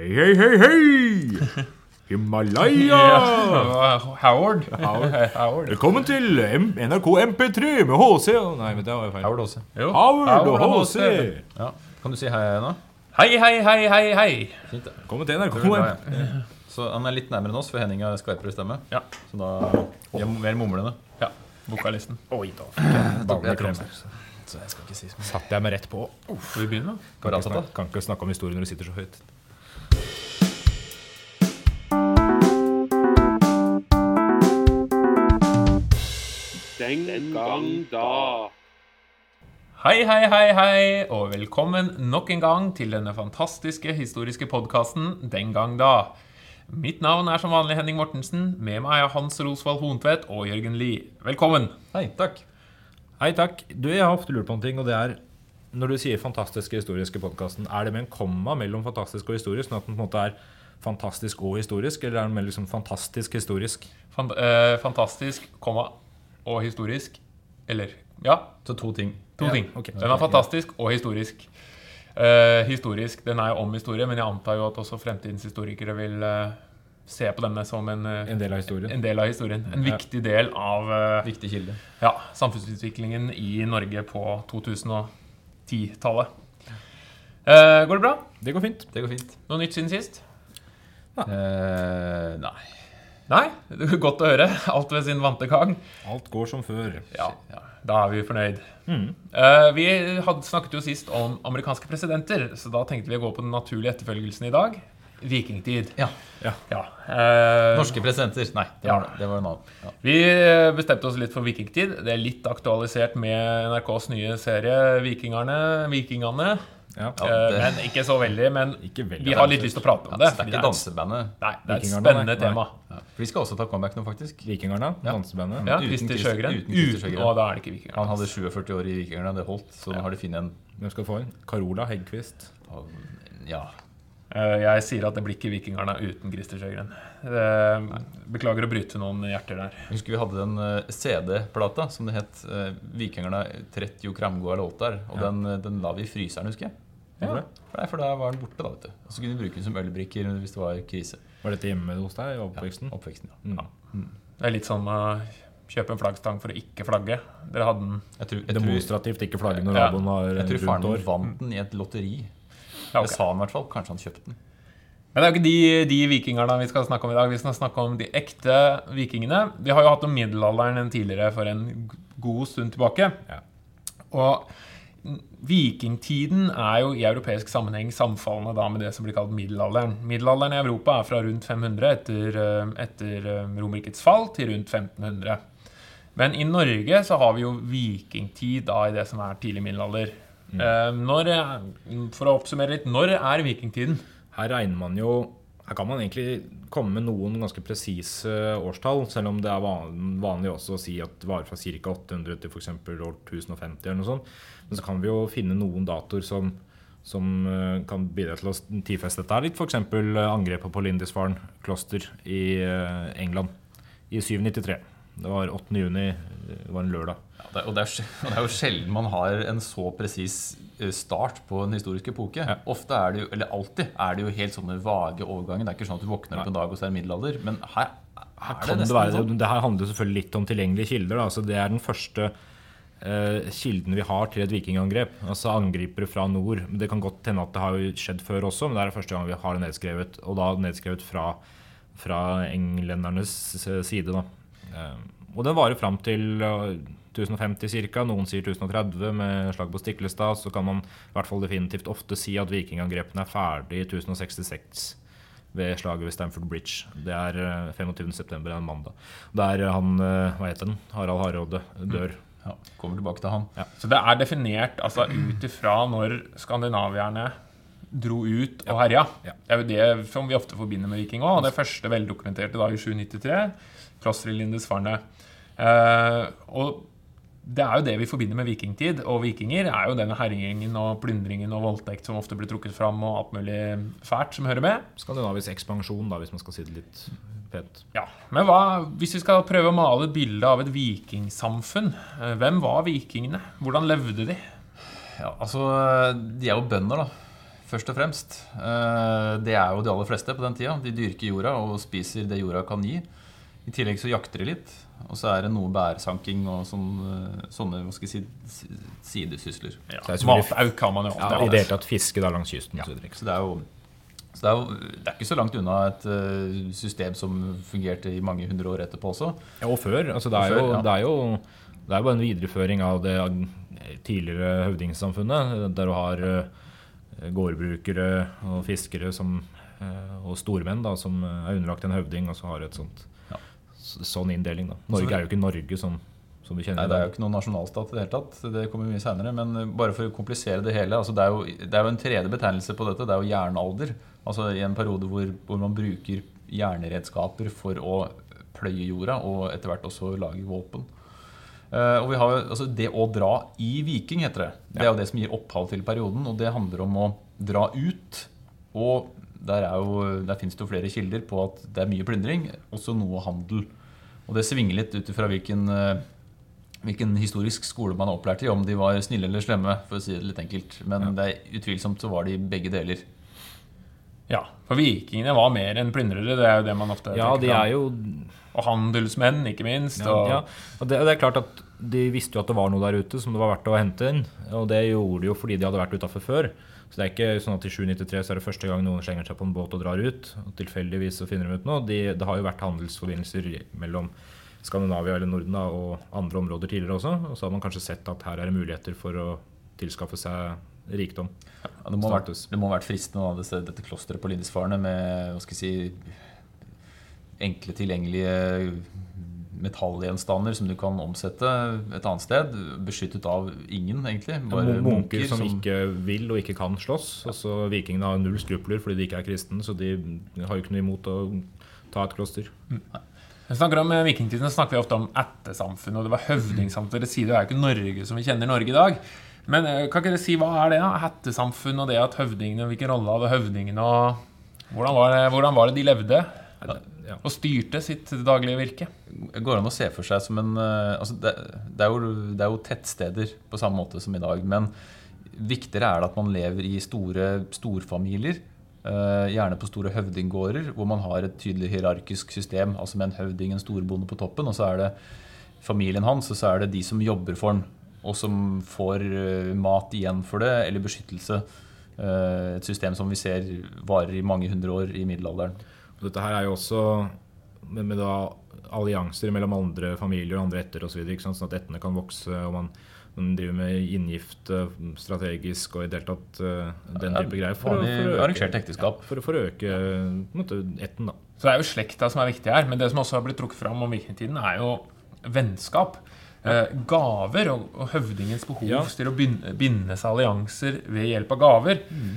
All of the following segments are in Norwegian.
Hei, hei, hei, hei! Himalaya! Howard. Howard. Howard. Velkommen til M NRK MP3 med HC. Å, Nei, men det var jo feil. Howard også. Jo. Howard og HC. Ja. Kan du si hei nå? Hei, hei, hei, hei, hei. Fint, det. Velkommen til NRK. Ja. Så han er litt nærmere enn oss, for Henning har skarpere stemme. Ja. Så da vi er mer mumlende. Ja, Vokalisten. Oi, da. Så jeg skal ikke si så mye. Satte jeg meg rett på. Skal vi begynne? Kan Bare ikke, snakke, kan ikke snakke om historien når du sitter så høyt. Den gang da. Hei, hei, hei, hei, og velkommen nok en gang til denne fantastiske historiske podkasten Den gang da. Mitt navn er som vanlig Henning Mortensen. Med meg er Hans Rosvald Hontvedt og Jørgen Lie. Velkommen. Hei, takk. Hei, takk. Du, jeg har ofte lurt på en ting, og det er når du sier fantastiske historiske podkasten, er det med en komma mellom fantastisk og historisk, sånn at den på en måte er fantastisk og historisk, eller er den mer liksom fantastisk historisk? Fant, eh, fantastisk, komma, og historisk. Eller Ja, Så to ting. to Ja, ting. Okay. Den er fantastisk og historisk. Uh, historisk, Den er jo om historie, men jeg antar jo at også fremtidens historikere vil uh, se på denne som en, uh, En del av historien. en del av historien. En Ja. viktig del av Viktig kilde. ja, samfunnsutviklingen i Norge på 2010-tallet. Eh, går det bra? Det går fint. Det går fint. Noe nytt siden sist? Eh, nei. Nei? Det er Godt å høre. Alt ved sin vante gang. Alt går som før. Ja, da er vi fornøyd. Mm. Uh, vi hadde snakket jo sist om amerikanske presidenter, så da tenkte vi å gå på den naturlige etterfølgelsen i dag. Vikingtid. Ja. Ja. Ja. Uh, Norske presidenter. Nei, det Ja. var, det var en annen. Ja. Vi bestemte oss litt for vikingtid. Det er litt aktualisert med NRKs nye serie Vikingerne. Vikingene. Ja. Eh, men ikke så veldig. Men Ikke veldig. vi har litt lyst til å prate om det. Det er ikke dansebandet. Nei, det er et spennende nei. tema. Ja. For de skal også ta comeback nå, faktisk. Vikingerne, Ja. dansebandet. Ja, Uten Christer Sjøgren. uten Christer Uten, Sjøgren. og da er det ikke Han hadde 47 år i Vikingerne, det holdt. Så nå har de funnet en Hvem skal få inn? Carola Heggquist. Ja. Eh, Jeg sier at det blir ikke Vikingarna uten Christer Sjøgren. Eh, Beklager å bryte noen hjerter der. Jeg husker vi hadde den eh, CD-plata som det het. 'Vikingarna 'Vikingerne 30 Kramgård låtar'. Og Ja. den, den la vi i fryseren, husker jeg. Ja. Nei, for da var den borte, da. vet du Og så kunne vi bruke den som ølbrikker hvis det var krise. Var dette hjemme hos deg i Ja, oppveksten? oppveksten, ja. Mm. Det er litt sånn å kjøpe en flaggstang for å ikke flagge. Dere hadde den Jeg tror, jeg Demonstrativt ikke flagge når Ja. naboen år. jeg tror faren min vant den i et lotteri. Ja, okay. Det sa han i hvert fall. Kanskje han kjøpte den. Men det er jo ikke de, de vikingerne vi skal snakke om i dag. Vi skal snakke om de ekte vikingene. Vi har jo hatt om middelalderen en tidligere for en god stund tilbake. Ja. Og vikingtiden er jo i europeisk sammenheng samfallende da med det som blir kalt middelalderen. Middelalderen i Europa er fra rundt 500 etter, eh, etter eh, Romerrikets fall til rundt 1500. Men i Norge så har vi jo vikingtid da i det som er tidlig middelalder. Eh, Når, er- for å oppsummere litt, når er vikingtiden? Her regner man jo Her kan man egentlig komme med noen ganske presise årstall, selv om det er vanlig også å si at det varer fra ca. 800 til f.eks. år 1050 eller noe sånt. Men så kan vi jo finne noen datoer som, som eh, kan bidra til å tidfeste dette her litt. F.eks. angrepet på Lindisfarne kloster i eh, England i 793. Det var 8. juni, det var en lørdag. Ja, det, og, det er, og det er jo sjelden man har en så presis eh, start på en historisk epoke. Ja. Ofte er det jo, eller alltid er det jo helt sånne vage overganger. Det er ikke sånn at du våkner opp en dag og så er det middelalder. Men her, Her er kan det det, være, sånn. det her handler selvfølgelig litt om tilgjengelige kilder. Da. Altså, det er den første eh, kilden vi har til et vikingangrep. Altså angripere fra nord. Det kan godt hende at det har skjedd før også, men det er første gang vi har det nedskrevet. Og da nedskrevet fra, fra englendernes eh, side. Da. Eh, og den varer fram til eh, 1050 ca. Noen sier 1030 med slag på Stiklestad. Så kan man i hvert fall definitivt ofte si at vikingangrepene er ferdig i 1066 ved slaget ved Stamford Bridge. Det er eh, 25. september, en mandag. Der han, eh, hva heter den, Harald Hardråde dør. Ja, kommer tilbake til han. Så det er definert altså, ut ifra når skandinavierne dro ut og herja. Ja. Det er jo det som vi ofte forbinder med viking òg. Det første veldokumenterte da i 793, klosteret i Lindisfarne. Eh, og det er jo det vi forbinder med vikingtid. Og vikinger er jo denne herjingen og plyndringen og voldtekt som ofte blir trukket fram, og alt mulig fælt som hører med. Skandinavisk ekspansjon, da, hvis man skal si det litt pent. Ja, Men hva, hvis vi skal prøve å male et bilde av et vikingsamfunn, eh, hvem var vikingene? Hvordan levde de? Ja, altså, De er jo bønder, da. først og fremst. Eh, Det er jo de aller fleste på den tida. De dyrker jorda og spiser det jorda kan gi. I tillegg så jakter de litt. Og så er det noe bærsanking og sånn, eh, sånne hva skal jeg si, sidesysler. Ja. Er Matauk kan man jo Ja, I det hele tatt fiske da langs kysten. Ja, så så det er jo så det er, jo, det er ikke så langt unna et eh, system som fungerte i mange hundre år etterpå også. Ja, og før. Altså, det, Og er før, jo, ja. det er jo det er jo bare en videreføring av det tidligere høvdingsamfunnet, der du har eh, gårdbrukere og fiskere som, og stormenn da, som er underlagt en høvding, og så har et sånt sånn inndeling. da. Norge er jo ikke Norge som, som vi kjenner Nei, Det er jo ikke noen nasjonalstat i det hele tatt. Det kommer mye senere. Men eh, bare for å komplisere det hele. Altså det, er jo, det er jo en tredje betegnelse på dette. Det er jo jernalder. Altså i en periode hvor, hvor man bruker jernredskaper for å pløye jorda, og etter hvert også lage våpen. Uh, og vi har jo, altså Det å dra i viking, heter det. Det er jo det som gir opphav til perioden. Og det handler om å dra ut. Og der, er jo, der finnes det jo flere kilder på at det er mye plyndring, også noe handel. Og det svinger litt ut ifra hvilken, eh, hvilken historisk skole man er opplært i, om de var snille eller slemme, for å si det litt enkelt. Men det er utvilsomt så var de begge deler. Ja, for vikingene var mer enn plyndrere. Det er jo det man ofte Ja, de er jo Og handelsmenn, ikke minst. Ja, Og, ja. Og det, det er klart at De visste jo at det var noe der ute som det var verdt å hente inn. Og det gjorde de jo fordi de hadde vært utafor før. Så det er ikke sånn at i 793 så er det første gang noen slenger seg på en båt og drar ut. Og tilfeldigvis så finner de ut noe. De, det har jo vært handelsforbindelser mellom Skandinavia eller Norden da, og andre områder tidligere også. Og så har man kanskje sett at her er det muligheter for å tilskaffe seg rikdom. Ja, det, må vært, det må ha vært fristende, da, dette, dette klosteret på Lindisfarne med hva skal jeg si, enkle, tilgjengelige metallgjenstander som du kan omsette et annet sted. Beskyttet av ingen, egentlig. Bare Munker, munker som, ikke vil og ikke kan slåss. Og så Vikingene har null skrupler fordi de ikke er kristne, så de har jo ikke noe imot å ta et kloster. Når vi snakker om eh, vikingtiden, så snakker vi ofte om ættesamfunn, og det var høvdingsamfunn. det sier er jo ikke Norge som vi kjenner Norge i dag. Men eh, kan ikke dere si hva er det? da? Ættesamfunn og det at høvdingene Hvilken rolle hadde høvdingene, og hvordan var det, hvordan var det de levde? Ja. Og styrte sitt daglige virke? Det går an å se for seg som en eh, altså det, det, er jo, det er jo tettsteder på samme måte som i dag. Men viktigere er det at man lever i store storfamilier. eh, gjerne på store høvdinggårder, hvor man har et tydelig hierarkisk system. Altså med en høvding, en storbonde på toppen, og så er det familien hans, og så er det de som jobber for han, og som får eh, mat igjen for det, eller beskyttelse. Et system som vi ser varer i mange hundre år i middelalderen. Og Dette her er jo også med, med da allianser mellom andre familier og andre etter osv. Sånn at ettene kan vokse, og man, man driver med inngift strategisk og i det hele tatt eh, den Ja, type greier. For, for, å øke- arrangert ekteskap. Ja, for, for å øke på en måte, etten, da. Så det er jo slekta som er viktig her. Men det som også har blitt trukket fram om vikingtiden, er jo vennskap. Eh, gaver og, og høvdingens behov Ja. til å binde, binde seg allianser ved hjelp av gaver. Eh,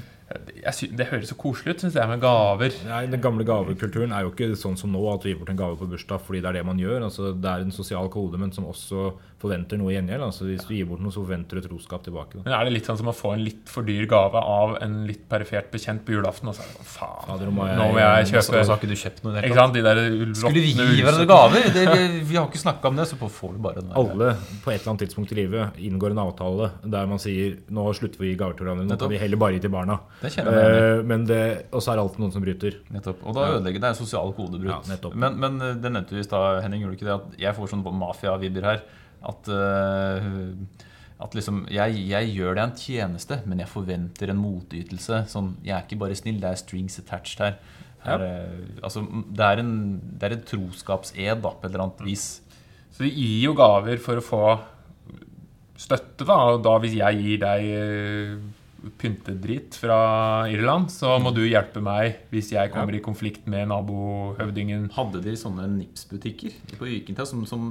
Jeg sy det høres så koselig ut, syns jeg, med gaver. Nei, Den gamle gavekulturen er jo ikke sånn som nå, at du gir bort en gave på bursdag fordi det er det man gjør. Altså, det er en sosial kode, men som også forventer noe i gjengjeld. Altså, hvis du gir bort noe, så forventer du troskap tilbake. Da. Men er det litt sånn som å få en litt for dyr gave av en litt perifert bekjent på julaften? Og så er det sånn, faen, ja, nå må jeg- nå må jeg Så, så har ikke du kjøpt noe Ikke sant? De der Skulle vi gi hverandre gaver? Det, vi, vi har ikke snakka om det, så får du bare den. Alle på et eller annet tidspunkt i livet inngår en avtale der man sier nå slutter vi å gi gaver til hverandre, nå kan vi heller bare gi til barna. Det. Eh, men det, og så er det alltid noen som bryter. Nettopp. Og da ødelegger det er sosial kodebrudd. Ja, men, men eh, det nevnte du i stad, Henning, gjorde du ikke det? At jeg får sånn mafia-vibber her. At, uh, at liksom jeg, jeg gjør deg en tjeneste, men jeg forventer en motytelse. Sånn, jeg er ikke bare snill, det er strings attached her. her eh, altså, det, er en, det er en troskapsed da, på et eller annet vis. Så de gir jo gaver for å få støtte, da. Og da hvis jeg gir deg pyntedrit fra Irland, så må du hjelpe meg hvis jeg kommer i konflikt med nabohøvdingen. Hadde de sånne Nips-butikker på Vikingtida? Som, som,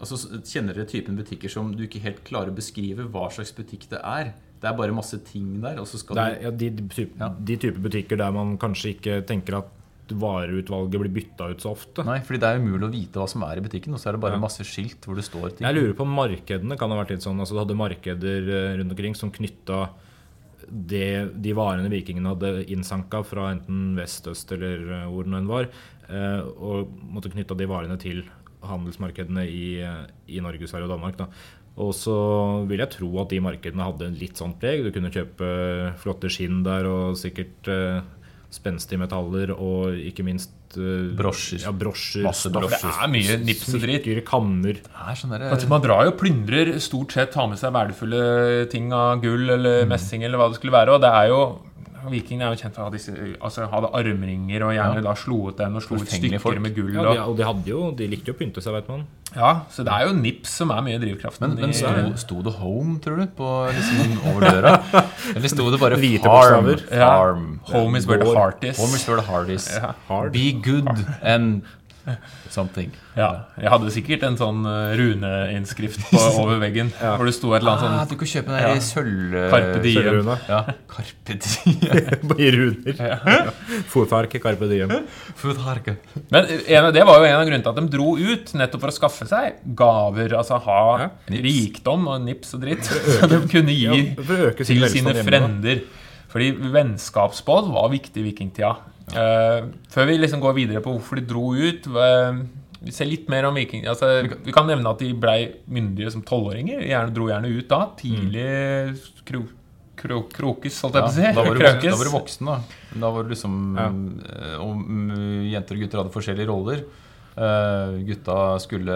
altså, kjenner dere typen butikker som du ikke helt klarer å beskrive hva slags butikk det er? Det er bare masse ting der, og så skal Det du er, ja, de, type, Ja. de type butikker der man kanskje ikke tenker at vareutvalget blir bytta ut så ofte. Nei, fordi det er umulig å vite hva som er i butikken, og så er det bare Ja. masse skilt hvor det står ting. Jeg lurer på om markedene kan ha vært litt sånn. altså Du hadde markeder eh, rundt omkring som knytta det, de varene vikingene hadde innsanka fra enten vest, øst eller eh, hvor enn var, eh, og måtte knytta de varene til handelsmarkedene i, eh, i Norge, Sverige og Danmark. Da. Og så vil jeg tro at de markedene hadde en litt sånn preg. Du kunne kjøpe flotte skinn der og sikkert spenstige metaller og ikke minst Brosjer. Ja, brosjer. Masse brosjer. Det er mye nips og dritt. Kanner. Altså, man drar jo og plyndrer stort sett, tar med seg verdifulle ting av gull eller Mm. messing eller hva det skulle være. Og det er jo Vikingene er jo kjent for å ha disse Altså hadde armringer og gjerne Ja. da slo ut den og slo ut stykker folk. med gull. Ja, de, og, de hadde jo De likte jo å pynte seg, vet man. ja, så det er jo nips som er mye drivkraften. Men, men sto, sto det 'home', tror du, på liksom over døra? Eller sto det bare Hvite 'farm'? bokstaver. Ja. farm Home is where the heart is. Home is where the heart is. Ja. Be good and something. Ja, jeg hadde sikkert en sånn uh, runeinnskrift over veggen hvor det sto et eller Ah, du kan kjøpe den Ja. der sølv... Carpe diem. Ja, Carpe diem. I runer. Fotfark, Carpe Diem. Fotharke. sånn Men en, det var jo en av grunnene til at de dro ut, nettopp for å skaffe seg gaver. Altså ha Ja, rikdom og nips og dritt. Så de kunne gi Ja, til sine frender. Fordi vennskapsbånd var viktig i vikingtida. Eh, før vi liksom går videre på hvorfor de dro ut uh, Vi ser litt mer om viking... Altså, vi kan nevne at de blei myndige som tolvåringer. Gjerne, dro gjerne ut da. Tidlig kro, kro, krokes, holdt jeg på å si. da, var du, da var du voksen, da. Da var du liksom Ja. um, jenter og gutter hadde forskjellige roller. Eh, gutta skulle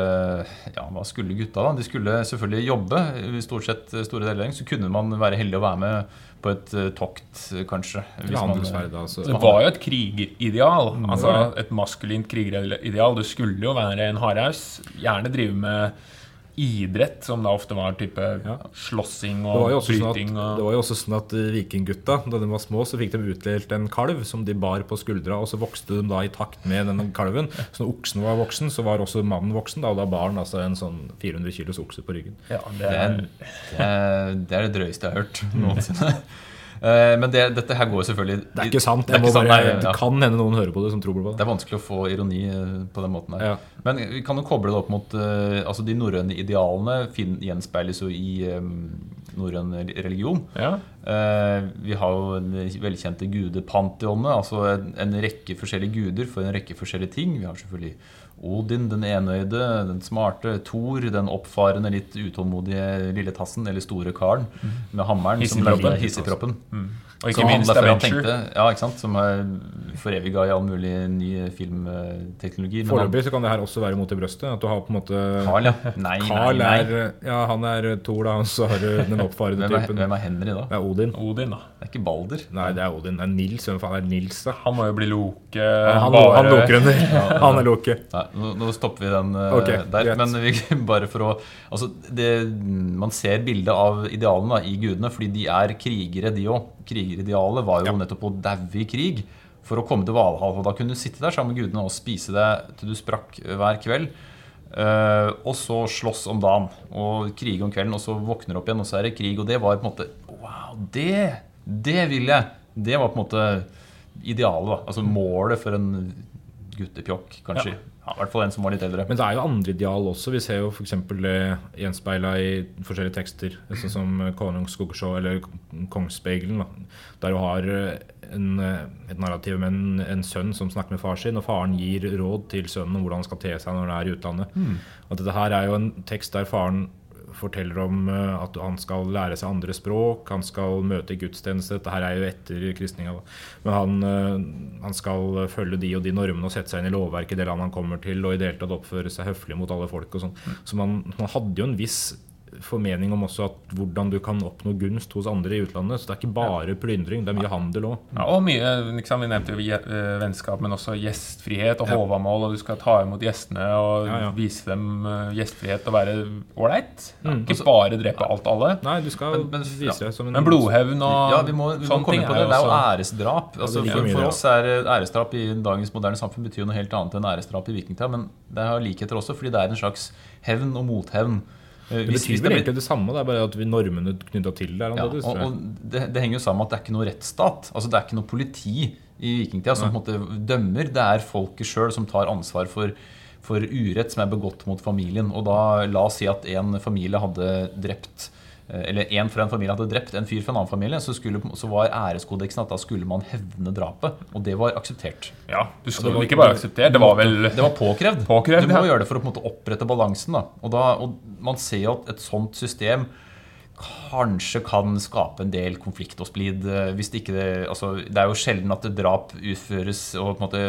Ja, hva skulle gutta, da? De skulle selvfølgelig jobbe. I Stort sett eh, store deler av. Så kunne man være heldig å være med på et uh, tokt, kanskje. hvis man- altså. Det var jo et krigerideal. Altså Et maskulint krigerideal. Du skulle jo være en hardhaus. Gjerne drive med idrett, som da ofte var type Ja. slåssing og flyting. sånn det var jo også sånn at eh, vikinggutta, da de var små, så fikk de utdelt en kalv som de bar på skuldra, og så vokste de da i takt med denne kalven. Så når oksen var voksen, så var også mannen voksen, da, og da bar han altså en sånn 400 kilos okse på ryggen. Ja, det Det er, det, er, det er det drøyeste jeg har hørt noensinne. Eh, Men det, dette her går selvfølgelig Det er ikke sant. Det, ikke sant, bare, nei, det kan hende noen hører på det som tror på det det. er vanskelig å få ironi eh, på den måten her. Ja. Men vi kan jo koble det opp mot eh, altså De norrøne idealene gjenspeiles jo i norrøn religion. ja. Eh, vi har jo den velkjente gudepantheonet, altså en, en rekke forskjellige guder for en rekke forskjellige ting. Vi har selvfølgelig Odin, den enøyde, den smarte. Thor, den oppfarende, litt utålmodige lille tassen, eller store karen med hammeren. som lagde Hissigproppen. Og ikke Som han minst derfor han tenkte, ja, ikke sant? Som er foreviga i all mulig ny filmteknologi. Men Foreløpig så kan det her også være mot i brøstet. At du har på en måte Carl, ja. Nei, Carl nei, nei. er Ja, han er Thor, da, og så har du den oppfarende Hvem er, typen. hvem er Henry, da? Det er Odin. Odin, da. Det er ikke Balder. Nei, det er Odin. Det er Nils. Hvem faen er Nils, da? Han må jo bli Loke. Han, bare- han loker under. Han er Loke. Nei, nå, nå stopper vi den eh, Ok, der. greit. Men vi, bare for å Altså, det, man ser bildet av idealene da, i gudene, fordi de er krigere, de òg. Krigeridealet var jo Ja. nettopp å daue i krig for å komme til Valhall. Og da kunne du sitte der sammen med gudene og spise deg til du sprakk hver kveld. Uh, og så slåss om dagen og krige om kvelden, og så våkner du opp igjen, og så er det krig. Og det var på en måte Wow, det! Det vil jeg! Det var på en måte idealet. da, Altså målet for en guttepjokk, kanskje. Ja, I hvert fall en som var litt eldre. Men det er jo andre ideal også. Vi ser jo f.eks. det gjenspeila i forskjellige tekster. Sånn som Konungs Skoggesjå eller Kongsspegelen. Der du har en, et narrativ med en, en sønn som snakker med far sin, og faren gir råd til sønnen om hvordan han skal te seg når han er i utlandet. Og dette her er jo en tekst der faren forteller om eh, at han skal lære seg andre språk, han skal møte gudstjeneste. Dette her er jo etter kristninga. Men han, eh, han skal følge de og de normene og sette seg inn i lovverket i det landet han kommer til, og i det hele tatt oppføre seg høflig mot alle folk og sånn. Så man, man hadde jo en viss formening om også at hvordan du kan oppnå gunst hos andre i utlandet. Så det er ikke bare plyndring, det er mye handel òg. Ja, og mye, liksom, Vi nevnte jo eh, vennskap, men også gjestfrihet og håvamål. Og du skal ta imot gjestene og Ja, ja. vise dem eh, gjestfrihet og være ålreit. Mm. Ikke bare drepe alt alle. Nei, du skal Men- men- vise deg som en Men blodhevn og Ja, vi må, vi må sånne komme ting på det. Det er jo æresdrap. Altså, det for, for oss er eh, æresdrap i dagens moderne samfunn betyr jo noe helt annet enn æresdrap i vikingtida. Men det har likheter også, fordi det er en slags hevn og mothevn. Det betyr vel egentlig det samme, det er bare at vi normene knytta til det er ja, og, og det, det henger jo sammen med at det er ikke noe rettsstat. Altså Det er ikke noe politi i vikingtida som på en måte dømmer. Det er folket sjøl som tar ansvar for, for urett som er begått mot familien. Og da, la oss si at en familie hadde drept eller en fra en familie hadde drept en fyr fra en annen familie, så, skulle, så var æreskodeksen at da skulle man hevne drapet. Og det var akseptert. Ja, du skulle vel ikke bare akseptere, det var vel Det var påkrevd. Påkrevd, du må ja. gjøre det for å måte opprette balansen. Da. Og, da, og man ser jo at et sånt system kanskje kan skape en del konflikt og splid. eh, Hvis det ikke altså, det er jo sjelden at drap utføres og på en måte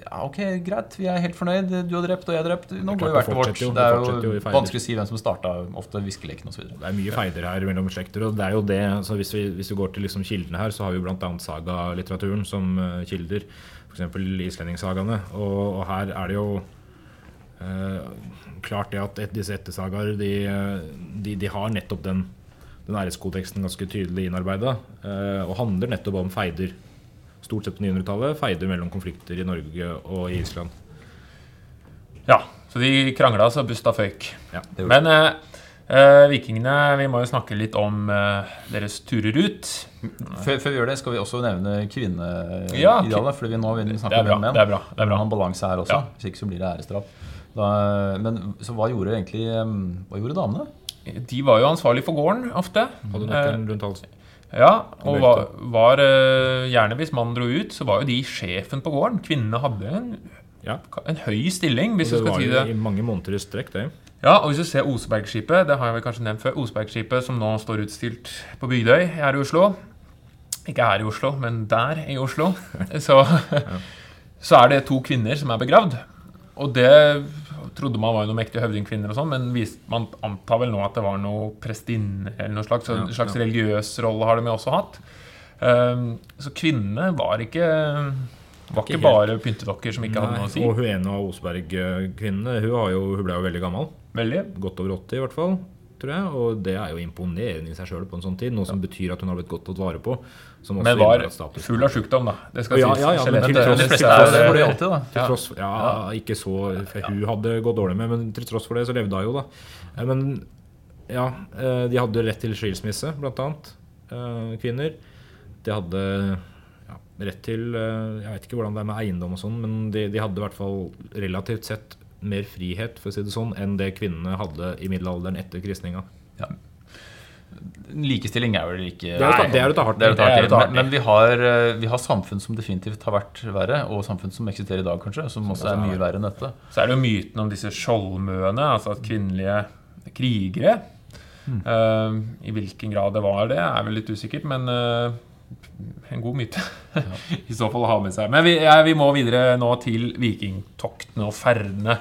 ja, Ok, greit, vi er helt fornøyd. Du har drept, og jeg har drept. Nå går jo hvert til vårt. jo, Det er jo jo vanskelig å si hvem som starta ofte hviskeleken osv. Det er mye feider her mellom slekter. og det er jo det, så Hvis vi, hvis vi går til liksom kildene her, så har vi bl.a. sagalitteraturen som eh, kilder. F.eks. islendingssagaene. Og, og her er det jo eh, klart det at et, disse ettersagaer de, eh, de, de har nettopp den, den æreskodeksen ganske tydelig innarbeida. Eh, og handler nettopp om feider. Stort sett på 900-tallet. Feider mellom konflikter i Norge og i Island. Ja, så de krangla så busta føyk. Ja, Men eh, eh, vikingene Vi må jo snakke litt om eh, deres turer ut. Før, før vi gjør det, skal vi også nevne kvinneidealet. Ja, fordi vi nå vil Det snakke er bra. om menn. Det er bra. Det er bra. en balanse her også. Ja. Hvis ikke så blir det æresdrap. Da, men så hva gjorde egentlig Hva gjorde damene? De var jo ansvarlig for gården ofte. Hadde nøkkelen rundt halsen. Ja, og var, var eh, gjerne hvis mannen dro ut, så var jo de sjefen på gården. Kvinnene hadde en, Ja. en høy stilling, hvis du det Det var jo i mange måneder i strekk, det. Ja, og hvis du ser Osebergskipet, det har jeg vel kanskje nevnt før, Osebergskipet som nå står utstilt på Bygdøy her i Oslo. Ikke her i Oslo, men der i Oslo. Så, så er det to kvinner som er begravd. Og det trodde man var noen mektige høvdingkvinner og sånn, men vis- man antar vel nå at det var noe prestinne eller noe slags, en slags ja. religiøs rolle har de også hatt. Um, så kvinnene var ikke var Ikke ikke bare pyntedokker som ikke hadde noe å si. Og hun ene av Osberg-kvinnene. hun, hun ble jo veldig gammel. Veldig. Godt over 80 i hvert fall. Tror jeg, Og det er jo imponerende i seg sjøl på en sånn tid. Noe som betyr at hun har blitt godt tatt vare på. Som også Men var full av sjukdom, da. Det skal Ja, sies. ja, ja, men til tross- det Det det alltid, da. Til tross, ja, ikke så Hun hadde gått dårlig med, men til tross for det så levde hun jo, da. Eh, Men ja, eh, de hadde rett til skilsmisse, blant annet. eh, Kvinner. De hadde ja, rett til Jeg vet ikke hvordan det er med eiendom og sånn, men de, de hadde i hvert fall relativt sett mer frihet for å si det sånn, enn det kvinnene hadde i middelalderen etter kristninga. Ja. Likestilling er vel ikke Det er å ta- det er å ta hardt i. Er er. Men, vi, har, eh, vi har samfunn som definitivt har vært verre, og samfunn som eksisterer i dag, kanskje, som også er mye verre enn dette. Så er det jo myten om disse skjoldmøene, altså at kvinnelige krigere eh, I hvilken grad det var det, er vel litt usikkert, men eh, en god myte i så fall å ha med seg. Men vi, ja, vi må videre nå til vikingtoktene og ferdene.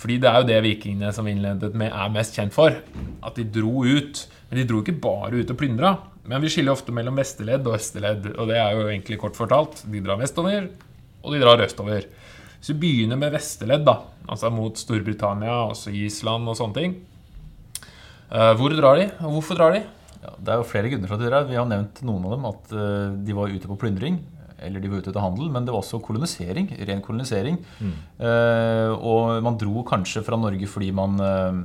Fordi det er jo det vikingene som vi innledet med, er mest kjent for. At de dro ut. Men de dro ikke bare ut og plyndra. Men vi skiller ofte mellom vesterledd og østerledd. Og det er jo egentlig kort fortalt. De drar vestover, og de drar østover. Hvis vi begynner med vesterledd, da. Altså mot Storbritannia, også Island og sånne ting. Eh, hvor drar de, og hvorfor drar de? Ja, det er jo flere grunner til at de drev. Vi har nevnt noen av dem. At eh, de var ute på plyndring. Eller de var ute etter handel. Men det var også kolonisering. Ren kolonisering. Eh, og man dro kanskje fra Norge fordi man eh,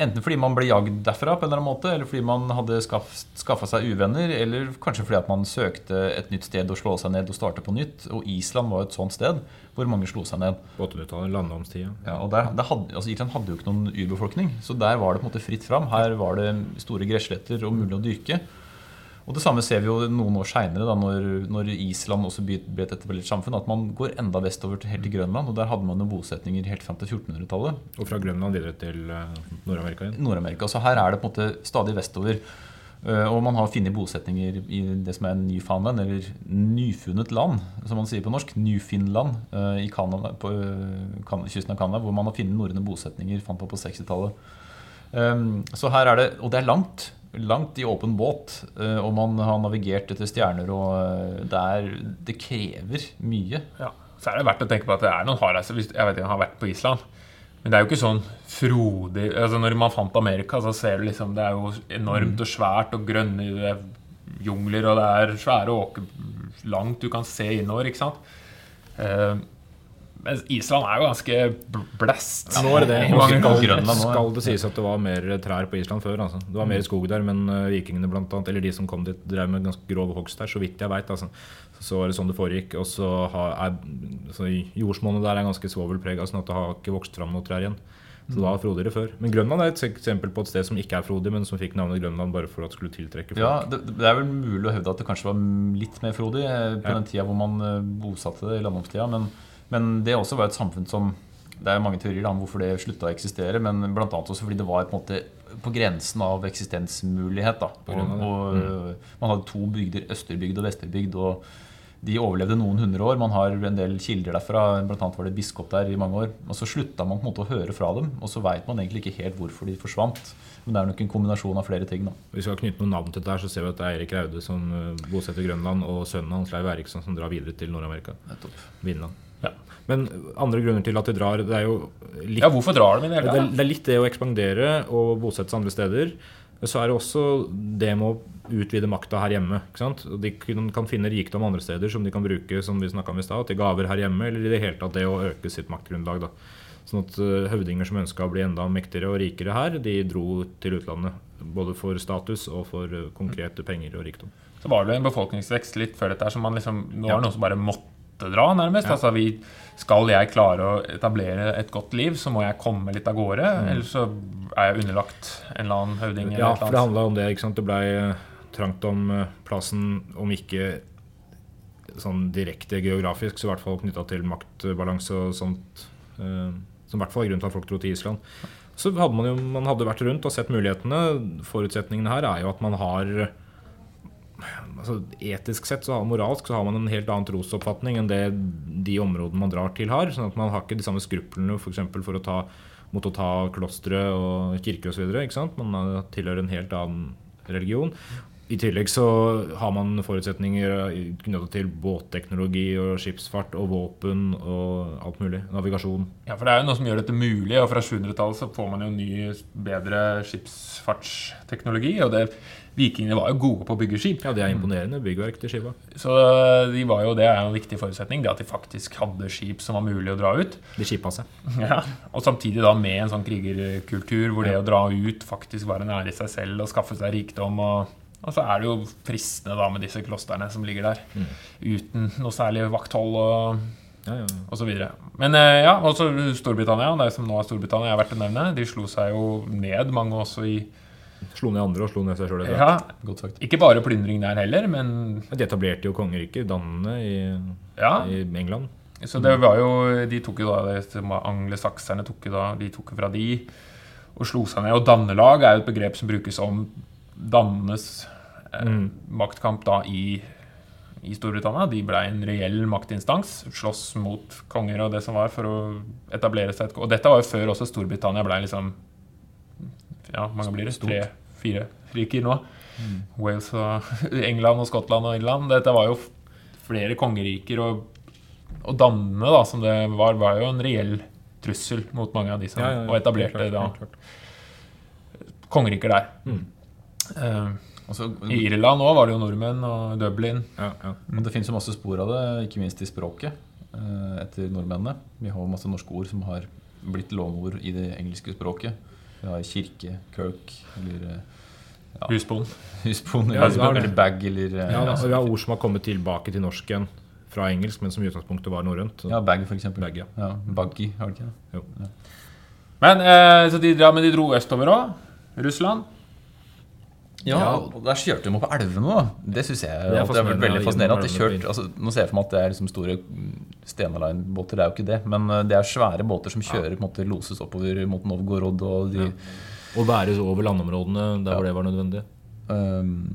Enten fordi man ble jagd derfra, på en eller annen måte, eller fordi man hadde skaff, skaffa seg uvenner, eller kanskje fordi at man søkte et nytt sted å slå seg ned og starte på nytt. Og Island var et sånt sted hvor mange slo seg ned. På 800-tallet, landomstida. Ja, og der, der hadde, altså Island hadde jo ikke noen urbefolkning, så der var det på en måte fritt fram. Her var det store gressletter og mulig å dyrke. Og Det samme ser vi jo noen år seinere, når, når Island også ble et etablert samfunn, at man går enda vestover til helt til Grønland. og Der hadde man jo bosetninger helt fram til 1400-tallet. Og fra Grønland videre til eh, Nord-Amerika igjen. Nord-Amerika. Så her er det på en måte stadig vestover. Eh, Og man har funnet bosetninger i det som er Newfoundland, eller nyfunnet land, som man sier på norsk. Newfinland eh, i Canada, på kysten av Canada, hvor man har funnet norrøne bosetninger. Fant man på 60-tallet. Um, Så her er det Og det er langt. Langt i åpen båt. eh, Og man har navigert etter stjerner, og eh, det, er, det krever mye. Ja, så er det verdt å tenke på at det er noen hardreiser. Jeg vet ikke, jeg har vært på Island. Men det er jo ikke sånn frodig altså Når man fant Amerika, så ser du liksom Det er jo enormt og svært og grønne er jungler, og det er svære åker langt du kan se innover, ikke sant? Mens Island er jo ganske blæst. Ja, Nå er det det. Grønland skal det sies at det var mer trær på Island før. Altså. Det var mer skog der, men eh, vikingene blant annet, eller de som kom dit, drev med ganske grov hogst der, så vidt jeg veit. Altså. Så var det sånn det foregikk. Og så er så Jordsmonnet der er ganske svovelprega, sånn at det har ikke vokst fram noe trær igjen. Så det var frodigere før. Men Grønland er et eksempel på et sted som ikke er frodig, men som fikk navnet Grønland bare for at det skulle tiltrekke folk. Ja, det, det er vel mulig å hevde at det kanskje var litt mer frodig eh, på Ja. den tida hvor man eh, bosatte det i landomstida. Men, men det også var et samfunn som Det er mange teorier om hvorfor det slutta å eksistere, men bl.a. også fordi det var på, måte på grensen av eksistensmulighet. Og, og mm. Man hadde to bygder, Østerbygd og Vesterbygd. og de overlevde noen hundre år. Man har en del kilder derfra. Blant annet var det biskop der i mange år. Og så slutta man på en måte å høre fra dem, og så veit man egentlig ikke helt hvorfor de forsvant. Men det er nok en kombinasjon av flere ting. da. Hvis vi skal knytte noen navn til dette, så ser vi at det er Erik Raude som eh, bosetter Grønland, og sønnen hans Leiv Eriksson som drar videre til Nord-Amerika. Vinland. Men andre grunner til at de drar, det er jo litt Ja, hvorfor drar de i det hele tatt? det er litt det å ekspandere og bosette seg andre steder. Så er det også det med å utvide makta her hjemme. De kan, finne rikdom andre steder som de kan bruke som vi om i sted, til gaver her hjemme, eller i det hele tatt det å øke sitt maktgrunnlag. da. Sånn at eh, høvdinger som ønska å bli enda mektigere og rikere her, de dro til utlandet. Både for status og for eh, konkrete penger og rikdom. Så var det en befolkningsvekst litt før dette her, som man liksom Nå var det noen som bare måtte dra, nærmest. Altså vi Skal jeg klare å etablere et godt liv, så må jeg komme litt av gårde. Ellers så er jeg underlagt en eller annen høvding. Ja, for det handla om det. ikke sant? Det blei trangt om eh, plassen, om ikke sånn direkte geografisk, så i hvert fall knytta til maktbalanse og sånt. eh, Som i hvert fall er grunnen til at folk dro til Island. Så hadde man jo man hadde vært rundt og sett mulighetene. Forutsetningene her er jo at man har altså Etisk sett, så moralsk, så har man en helt annen trosoppfatning enn det de områdene man drar til, har. sånn at man har ikke de samme skruplene for, for å ta, mot å ta klostre og kirker osv. Man eh, tilhører en helt annen religion. I tillegg så har man forutsetninger knyttet til båtteknologi og skipsfart og våpen og alt mulig. Navigasjon. Ja, for det er jo noe som gjør dette mulig, og fra 700-tallet så får man jo ny, bedre skipsfartsteknologi. Og det, vikingene var jo gode på å bygge skip. Ja, det er imponerende byggverk til skipa. Så de var jo, det er jo en viktig forutsetning, det at de faktisk hadde skip som var mulig å dra ut. De skipa seg. Ja, Og samtidig da med en sånn krigerkultur hvor det å dra ut faktisk var en ære i seg selv og skaffe seg rikdom. Og, og så er det jo fristende da med disse klostrene som ligger der, uten noe særlig vakthold og, Ja, ja. og så videre. Men eh, ja, også Storbritannia, det som nå er Storbritannia, jeg er verdt å nevne. De slo seg jo ned, mange også i Slo ned andre og slo ned seg sjøl. Ja, Godt sagt. ikke bare plyndring der heller, men De etablerte jo kongeriket, dannene, i, ja. i England. Så det var jo De tok jo da Anglesakserne tok jo da De tok fra de og slo seg ned. Og dannelag er jo et begrep som brukes om dannenes eh, Mm. maktkamp da i, i Storbritannia. De ble en reell maktinstans. Slåss mot konger og det som var, for å etablere seg et Og dette var jo før også Storbritannia ble liksom Ja, mange blir det? Tre-fire riker nå. Wales og England og Skottland og Irland. Dette var jo flere kongeriker. Og, og dannende, da, som det var, var jo en reell trussel mot mange av de som Ja, ja, ja. og etablerte klart, da kongeriker der. Mm. Uh, Altså, I Irland òg var det jo nordmenn, og Dublin. Ja, ja. Men det finnes jo masse spor av det, ikke minst i språket, eh, etter nordmennene. Vi har masse norske ord som har blitt låneord i det engelske språket. Vi har kirke, kirk, eller eh, ja, Husbond. husbond, eller, ja, eller bag, eller eh, Ja, ja, altså, vi har ord som har kommet tilbake til norsk igjen fra engelsk, men som i utgangspunktet var norrønt. ja, bag, for eksempel. Bag, ja. Ja, buggy, har du ikke det? Jo. Men, eh, så de, ja, men de dro østover òg. Russland. Ja, og der kjørte de opp elvene, da. Det syns jeg er det har vært veldig fascinerende. At de kjørt, altså, nå ser jeg for meg at det er liksom store Stena Line-båter, det er jo ikke det. Men eh, det er svære båter som kjører, på en måte loses oppover mot Novgorod og de Og bæres over landområdene der hvor det var nødvendig. Um,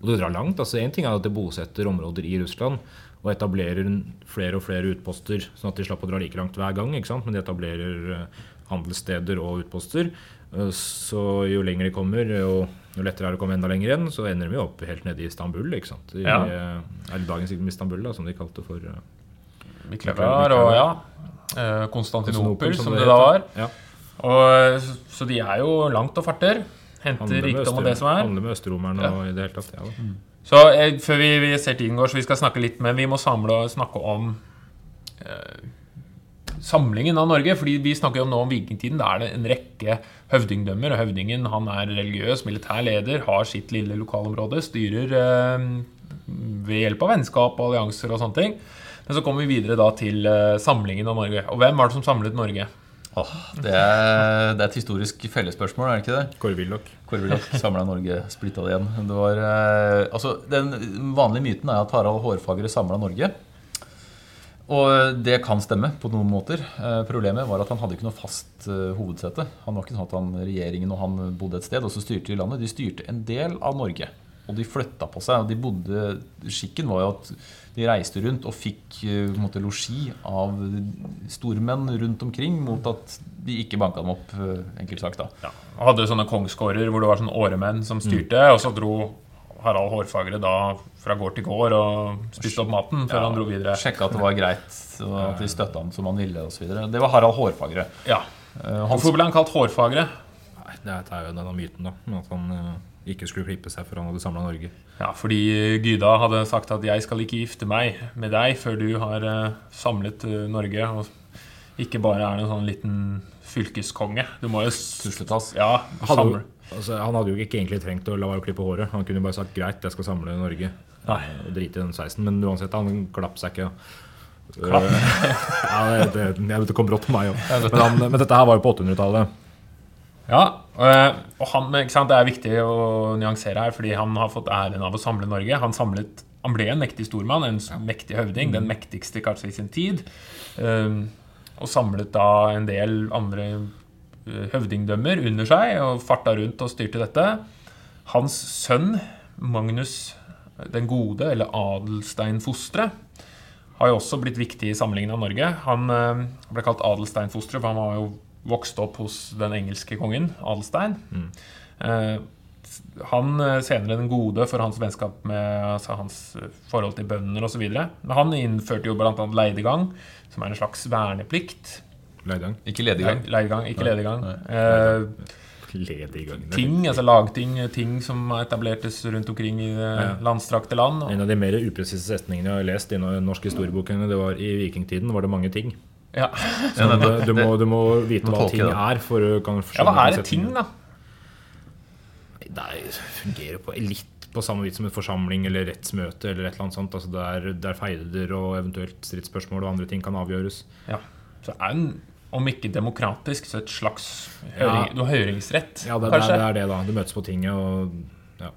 Og det drar langt. altså Én ting er at det bosetter områder i Russland og etablerer flere og flere utposter, sånn at de slapp å dra like langt hver gang. ikke sant? Men de etablerer eh, handelssteder og utposter. Eh, Så jo lenger de kommer, jo, jo lettere er det å komme enda lenger igjen. Så ender de jo opp helt nede i Istanbul. ikke sant? I, Ja. eh, Eller dagens Istanbul, da, som de kalte for eh, Miklagard og ja. eh, Konstantinopel, som det det da var. Ja. Og, så, de er jo langt og farter. Henter rikdom og det som er. handler med østerromerne Ja. og i det hele tatt. Ja, da. Så eh, før vi, vi ser tiden går, så vi skal snakke litt Men vi må samle og snakke om eh, samlingen av Norge. fordi vi snakker jo nå om vikingtiden. Da er det en rekke høvdingdømmer. Og høvdingen han er religiøs, militær leder, har sitt lille lokalområde, styrer eh, ved hjelp av vennskap og allianser og sånne ting. Men så kommer vi videre da til eh, samlingen av Norge. Og hvem var det som samlet Norge? Oh, det, er, det er et historisk fellesspørsmål, er det ikke det? Kåre Willoch. Kåre Willoch samla Norge, splitta det igjen. Det var, eh, altså, den vanlige myten er at Harald Hårfagre samla Norge. Og det kan stemme på noen måter. Eh, problemet var at han hadde ikke noe fast eh, hovedsete. Han var ikke sånn at han, Regjeringen og han bodde et sted, og så styrte de landet. De styrte en del av Norge. Og de flytta på seg. og de bodde, Skikken var jo at de reiste rundt og fikk eh, måte, losji av stormenn rundt omkring mot at de ikke banka dem opp, enkelt sagt. da. Ja. Hadde sånne kongsgårder hvor det var sånne åremenn som styrte, og så dro Harald Hårfagre da fra gård til gård og spiste opp maten før han dro videre. Sjekka at det var greit, og at de støtta han som han ville osv. Det var Harald Hårfagre. Ja. Eh, Hvorfor ble han kalt Hårfagre? Nei, det er jo denne myten, da. At han eh, ikke skulle klippe seg før han hadde samla Norge. Ja, fordi Gyda hadde sagt at 'jeg skal ikke gifte meg med deg før du har eh, samlet eh, Norge', og ikke bare er en sånn liten fylkeskonge. Du må jo s- Tusletass. Ja, Hadde. Altså, han hadde jo ikke egentlig trengt å la være å klippe håret. Han kunne jo bare sagt 'greit, jeg skal samle Norge'. Nei. Og drite i den sveisen. Men uansett, han glapp seg ikke. Klapp. Eh, ja, det, det, jeg vet det kom brått på meg òg. Men, han- men dette her var jo på 800-tallet. Ja, eh, og han, Det er viktig å nyansere her, fordi han har fått æren av å samle Norge. Han, samlet, han ble en mektig stormann, en mektig høvding, den mektigste kanskje i sin tid. og samlet da en del andre høvdingdømmer under seg og farta rundt og styrte dette. Hans sønn Magnus den gode, eller Adelstein Fostre, har jo også blitt viktig i samlingen av Norge. Han eh, ble kalt Adelstein Fostre, for han var jo vokst opp hos den engelske kongen, Adelstein. Mm. han eh, senere den gode for hans vennskap med altså hans eh, forhold til bønder osv. Han innførte jo bl.a. leidegang, som er en slags verneplikt. Leidang. Ikke lediggang. Nei, ikke lediggang. Eh, Lediggang. ting, altså lagting, ting som etablertes rundt omkring i det Ja. landstrakte land. En av de mer upresise setningene jeg har lest i norsk historiebokene, det var i vikingtiden var det mange ting. Ja. Så du, du, må, du må vite Må hva ting det. er for å kan ja, hva er et ting, da? Det er- fungerer på litt på samme vis som en forsamling eller rettsmøte eller et eller annet sånt. Altså der, der feider og eventuelt stridsspørsmål og andre ting kan avgjøres. Ja. Så er den, om ikke demokratisk, så et slags Ja. Du har høringsrett, Ja, det, det, kanskje? Ja, det er det, da. Du møtes på tinget og ja.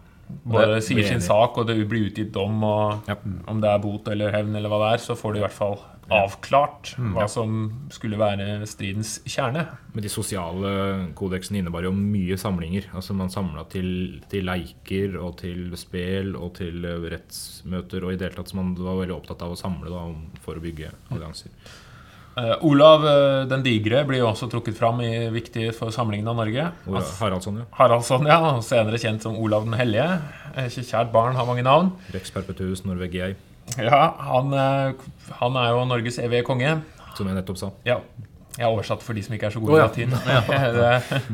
Bare Det- sier sin sak, og det blir utgitt dom, og Ja. om det er bot eller hevn eller hva det er, så får du i hvert fall avklart Mm. hva som skulle være stridens kjerne. Men de sosiale kodeksene innebar jo mye samlinger. Altså Man samla til, til leiker og til spel og til eh, rettsmøter. Og i det hele tatt man var veldig opptatt av å samle da, for å bygge allianser. Eh, Olav eh, den digre blir jo også trukket fram i viktig for samlingen av Norge. Altså, Haraldsson, ja. Haraldsson, ja, senere kjent som Olav den hellige. Eh, Ikke kjært barn har mange navn. Rex Perpetuus norvegiei. Ja, han, eh, han er jo Norges evige konge. som jeg nettopp sa. Ja. Jeg har oversatt for de som ikke er så gode Å, i latin.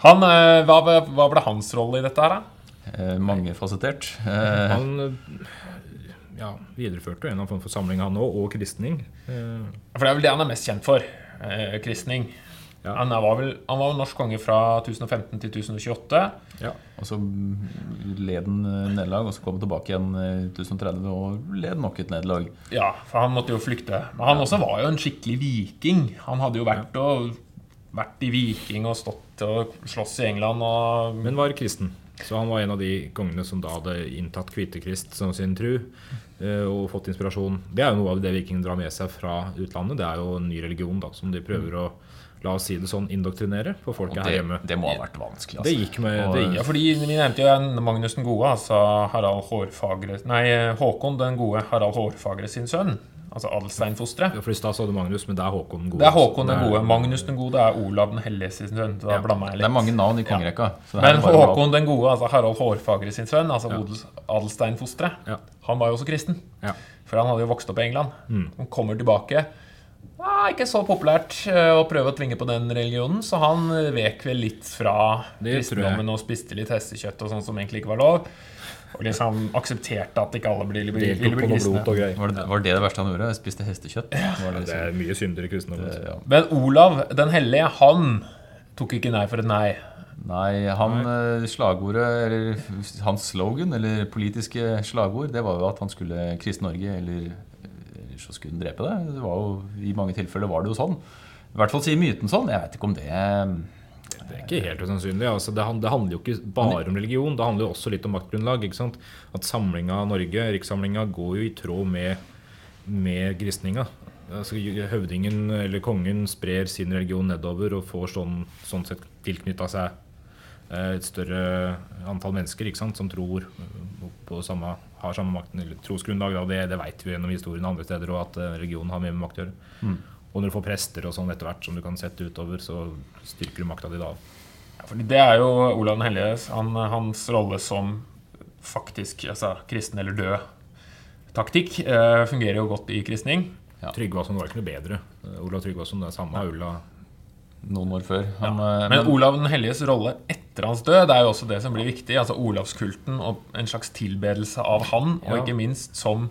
Han, eh, hva, ble- hva ble hans rolle i dette her, da? Eh, Mangefasettert. Eh, Han eh, ja, videreførte jo en eller annen form for samling, han òg, og kristning. Eh, For det er vel det han er mest kjent for. Eh, kristning. Ja. Han, var vel, han var vel norsk konge fra 1015 til 1028. ja. og så led han eh, nederlag, og så kom han tilbake igjen i 1030 og led nok et nederlag. Ja, for han måtte jo flykte. Men han også var jo en skikkelig viking. Han hadde jo vært, og, vært i viking og stått og slåss i England og Men var kristen. Så han var en av de kongene som da hadde inntatt Kvitekrist som sin tru. Eh, Og fått inspirasjon. Det er jo noe av det vikingene drar med seg fra utlandet. Det er jo en ny religion da, som de prøver å la oss si det sånn, indoktrinere for Og folket her hjemme. det må ha vært vanskelig. Det Altså. gikk med Og- det Ja, fordi Vi nevnte jo Magnus den gode, altså Harald Hårfagre Nei, Håkon den gode, Harald Hårfagre sin sønn. Altså Adelsteinfostre. Ja, for I stad sa du Magnus, men det er Håkon den gode. Det er Håkon den gode. Magnus den gode er Olav den hellige sin sønn. Da Ja, blander jeg Det er mange navn i kongerekka. Men bra. Håkon den gode, altså Harald Hårfagre sin sønn, altså Ja. Ja. han var jo også kristen. Ja. For han hadde jo vokst opp i England. Mm. Han kommer tilbake. Ah, ikke så populært eh, å prøve å tvinge på den religionen, så han eh, vek vel litt fra Det kristendommen og spiste litt hestekjøtt og sånn som egentlig ikke var lov. Og liksom aksepterte at ikke alle ville bli, ville bli kristne. Var det, var det det verste han gjorde? Spiste hestekjøtt? Ja. det Det er mye synder i kristendommen. liksom- ja. Men Olav den hellige, han tok ikke nei for et nei. Nei, han nei. slagordet, eller hans slogan, eller politiske slagord, det var jo at han skulle kristne Norge, eller, eller så skulle han drepe det. det var jo, I mange tilfeller var det jo sånn. I hvert fall sier myten sånn. Jeg vet ikke om det Det er ikke helt usannsynlig. Altså, det, det handler jo ikke bare om religion, det handler jo også litt om maktgrunnlag. ikke sant? At samlinga av Norge, rikssamlinga, går jo i tråd med, med kristninga. Altså, høvdingen eller kongen sprer sin religion nedover og får sånn, sånn sett tilknytta seg eh, et større antall mennesker ikke sant? som tror eh, på samme, har samme makt, eller trosgrunnlag. Da. Det, det vet vi gjennom historien andre steder, og at religion religionen har mye med makt å gjøre. Og når du får prester og sånn etter hvert som du kan sette utover, så styrker du makta di da. Ja, fordi det er jo Olav den hellige, han, hans rolle som faktisk altså, kristen eller død taktikk eh, fungerer jo godt i kristning. Ja. Tryggvason var ikke noe bedre. Eh, Olav Tryggvason, det er samme Ulla. noen år før. Han, ja. Men Olav den helliges rolle etter hans død det er jo også det som blir viktig. altså Olavskulten og en slags tilbedelse av han, og ikke minst som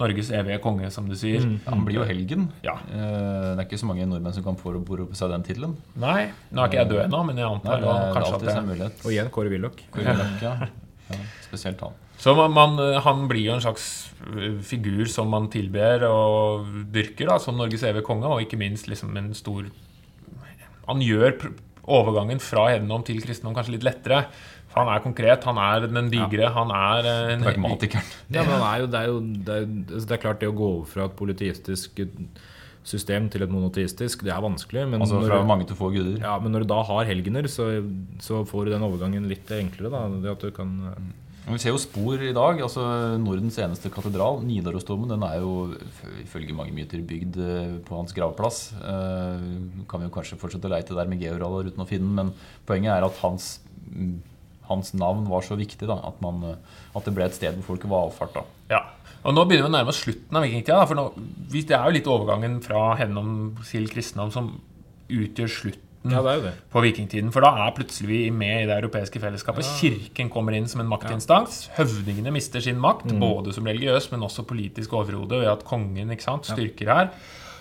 Norges evige konge, som du sier. han blir jo helgen. Ja. Eh, Det er ikke så mange nordmenn som kan få på seg den tittelen. Nei, nå er ikke jeg død ennå, men jeg Nei, antar det er kanskje alltid at en det mulighet. Og igjen Kåre Willoch. Ja. ja. Spesielt han. Så man, man, han blir jo en slags øh, figur som man tilber og dyrker da, som Norges evige konge, og ikke minst liksom en stor Han gjør overgangen fra hedendom til kristendom kanskje litt lettere. Han er konkret, han er den digre, han er øh, en Pragmatikeren. Ja, men er jo, det, er jo, det, er, altså, det er klart det å gå over fra et politistisk system til et monoteistisk, det er vanskelig. Men, Altså når, fra mange til få guder. ja, men når du da har helgener, så, så får du den overgangen litt enklere. Da. Det at du kan Men Vi ser jo spor i dag. altså Nordens eneste katedral, Nidarosdomen, den er jo ifølge mange myter bygd eh, på hans gravplass. Eh, Kan vi jo kanskje fortsette å leite der med georaller uten å finne den, men poenget er at hans, mm, hans navn var så viktig da, at, man, eh, at det ble et sted hvor folk valfarta. Ja. Og nå begynner vi å nærme oss slutten av vikingtida. da, For nå, det er jo litt overgangen fra hedendom til kristendom som utgjør slutten Ja, det er det. på vikingtiden. For da er plutselig vi med i det europeiske fellesskapet. Kirken kommer inn som en maktinstans. Høvdingene mister sin makt, både som religiøs, men også politisk overhode, ved at kongen ikke sant, styrker her.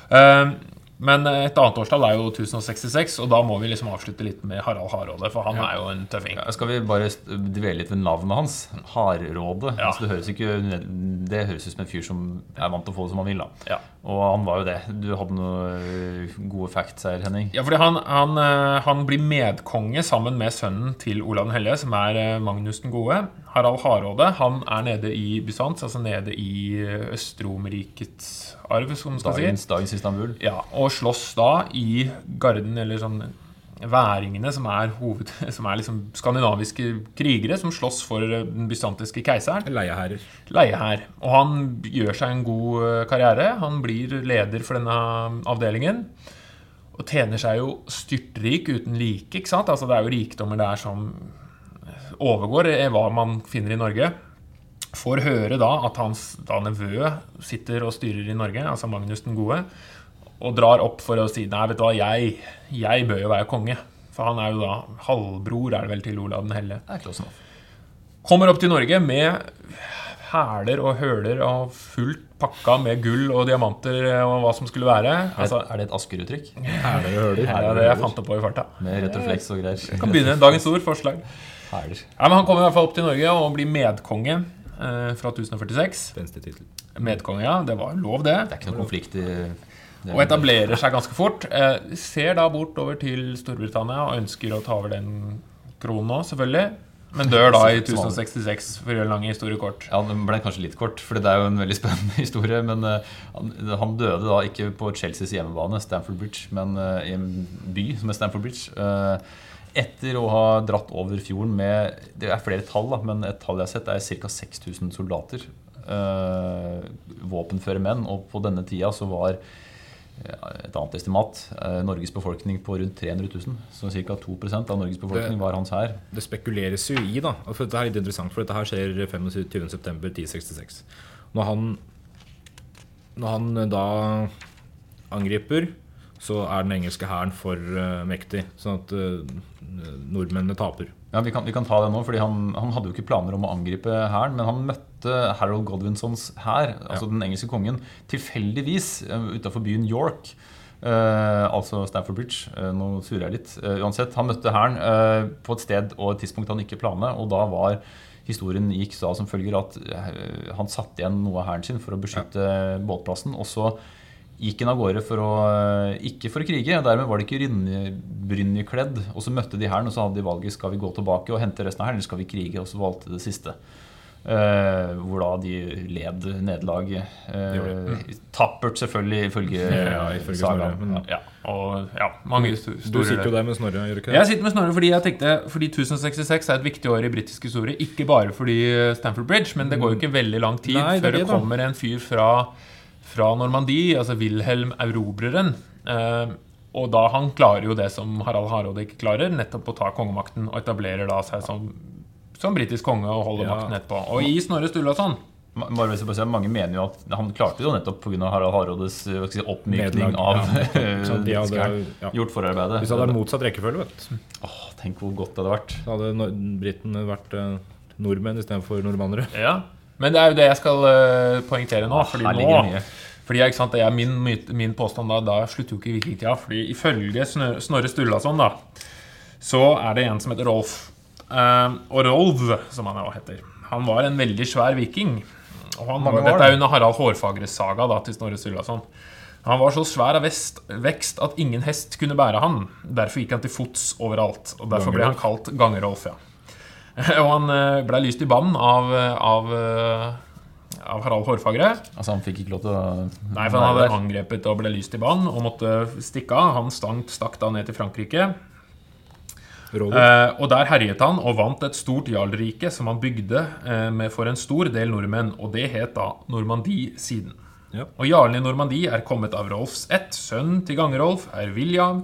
Eh, Men et annet årstall er jo 1066, og da må vi liksom avslutte litt med Harald Hardråde, for han er jo en tøffing. Ja, skal vi bare dvele litt ved navnet hans? Hardråde. Ja. Altså, det, høres ikke, det høres ut som en fyr som er vant til å få det som han vil. da. Ja. Og han var jo det. Du hadde noen øh, gode facts her, Henning. Ja, fordi han, han, eh, han blir medkonge sammen med sønnen til Olav den hellige, som er eh, Magnus den gode. Harald Hardråde han er nede i Bysants, altså nede i eh, Øst-Romerrikets arv, som man skal si. Dagens, dagens Istanbul. Ja, og slåss da i garden, eller sånn væringene, som er, hoved, som er liksom skandinaviske krigere som slåss for den bysantiske keiseren. Leieherrer. Leiehær. Og han gjør seg en god eh, karriere. Han blir leder for denne avdelingen. Og tjener seg jo styrtrik uten like. ikke sant? Altså Det er jo rikdommer der som overgår eh, hva man finner i Norge. Får høre da at hans da nevø sitter og styrer i Norge, altså Magnus den gode, og drar opp for å si nei, vet du hva, jeg, jeg bør jo være konge. For han er jo da halvbror, er det vel, til Olav den hellige. Det er close enough. Kommer opp til Norge med hæler og høler og fullt pakka med gull og diamanter og hva som skulle være. Er, Altså, det- er det et Asker-uttrykk? Hæler og høler. det er det jeg fant det på i farta. Med retroflex og greier? Kan begynne. Dagens ord, forslag. Hæler. Ja, men Han kommer i hvert fall opp til Norge og blir medkonge eh, fra 1046. Spenstig tittel. Medkonge, ja. Det var lov, det. Det er ikke noen konflikt i. Og etablerer seg ganske fort. Eh, ser da bortover til Storbritannia og ønsker å ta over den kronen nå, selvfølgelig. Men dør da i 1066, for å gjøre en lang historie kort. Ja, Den ble kanskje litt kort, for det er jo en veldig spennende historie. Men uh, han, han døde da ikke på Chelseas hjemmebane, Stamford Bridge, men uh, i en by som er Stamford Bridge. eh, etter å ha dratt over fjorden med Det er flere tall, da, men et tall jeg har sett, er ca. 6000 soldater. eh, våpenføre menn. Og på denne tida så var et annet estimat eh, Norges befolkning på rundt 300 000. Så ca. 2% av Norges befolkning var hans hær. Det spekuleres jo i, da for Dette er litt interessant, for dette her skjer 25.9.1066. Når han, når han da angriper, så er den engelske hæren for uh, mektig. Sånn at uh, nordmennene taper. Ja, Vi kan, vi kan ta det nå, fordi han, han hadde jo ikke planer om å angripe hæren, men han møtte Harold Godwinsons hær, altså den engelske kongen, tilfeldigvis uh, utafor byen York. Uh, altså Stamford Bridge. Uh, nå surrer jeg litt. Uh, uansett, han møtte hæren eh, på et sted og et tidspunkt han ikke planla, og da var Historien gikk da som følger at eh, han satte igjen noe av hæren sin for å beskytte båtplassen. Og så gikk han av gårde for å eh, ikke for å krige. og Dermed var det ikke rynje- brynjekledd. Og så møtte de hæren, og så hadde de valget skal vi gå tilbake og hente resten av hæren, eller skal vi krige. Og så valgte de det siste. Uh, hvor da de led nederlag. Eh, tappert, selvfølgelig, ifølge Ja, Snorre, sagaen. Ja. Ja, og ja, mange store Du sitter jo der med Snorre, gjør ikke det? Jeg sitter med Snorre fordi jeg tenkte Fordi 1066 er et viktig år i britisk historie. Ikke bare fordi Stamford Bridge, men det går jo ikke veldig lang tid Nei, det før det det, kommer en fyr fra, fra Normandie, altså Wilhelm Erobreren. Eh, og da han klarer jo det som Harald Hardråde ikke klarer, nettopp å ta kongemakten, og etablerer da seg som, som britisk konge og holder Ja. makten etterpå. Og i Snorre Sturlason Ma- Bare hvis jeg bare sier, Mange mener jo at han klarte det jo nettopp pga. Harald Hardrådes eh, si, oppmykning av ja. De hadde- ja. Gjort forarbeidet. Hvis det hadde vært motsatt rekkefølge, vet du, Åh, tenk hvor godt det hadde vært. så hadde britene vært eh, nordmenn istedenfor nordmannere. Ja. Men det er jo det jeg skal eh, poengtere nå. Fordi Her nå mye. Fordi ikke sant, det er min, min påstand da, da slutter jo ikke vikingtida. Fordi ifølge Snorre Sturlason da, så er det en som heter Rolf. Eh, og Rolv, som han jo heter, han var en veldig svær viking. Og han, var, dette er under Harald Hårfagres saga da, til Snorre Sturlason. Han var så svær av vest, vekst at ingen hest kunne bære han. Derfor gikk han til fots overalt. Og derfor ble han kalt Gangerolf. ja. Og han eh, ble lyst i bann av, av, eh, av Harald Hårfagre. Altså Han fikk ikke lov til å Nei, for han hadde angrepet og ble lyst i bann og måtte stikke av. Han stank, stakk da ned til Frankrike. Eh, og der herjet han og vant et stort jarlrike som han bygde eh, med for en stor del nordmenn. Og det het da Normandie siden. Ja. Og jarlen i Normandie er kommet av Rolfs ett. sønnen til Gangerolf er William.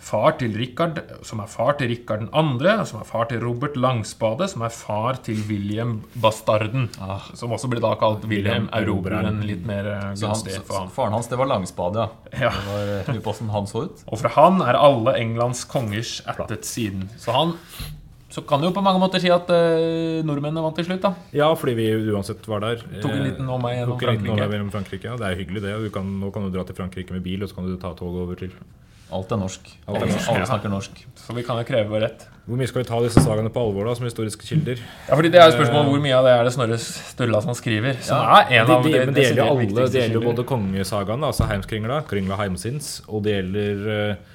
Far til Rikard, som er far til Rikard 2., som er far til Robert Langspade, som er far til William Bastarden. Som også ble da kalt William Erobreren, litt mer eh, gunstig for ham. Faren hans, det var langspade, ja. Ja. Det var eh, på hvordan han så ut. Og fra han er alle Englands kongers ættet siden. Så han så kan du jo på mange måter si at eh, nordmennene vant til slutt, da. Ja, fordi vi uansett var der. Tok en liten omvei gjennom Frankrike. omvei Frankrike. Ja, det er jo hyggelig, det. Du kan, nå kan du dra til Frankrike med bil, og så kan du ta toget over til Alt er norsk. Alt er norsk, alle snakker norsk. Så vi kan jo kreve vår rett. Hvor mye skal vi ta disse sagaene på alvor da, som historiske kilder? Ja, fordi Det er jo spørsmålet hvor mye av det er det Snorre Sturla som skriver. Som Ja, er en av de, de, men det gjelder jo alle. Det gjelder jo både kongesagaene, altså Heimskringla, Kringla Heimsins, og det gjelder eh,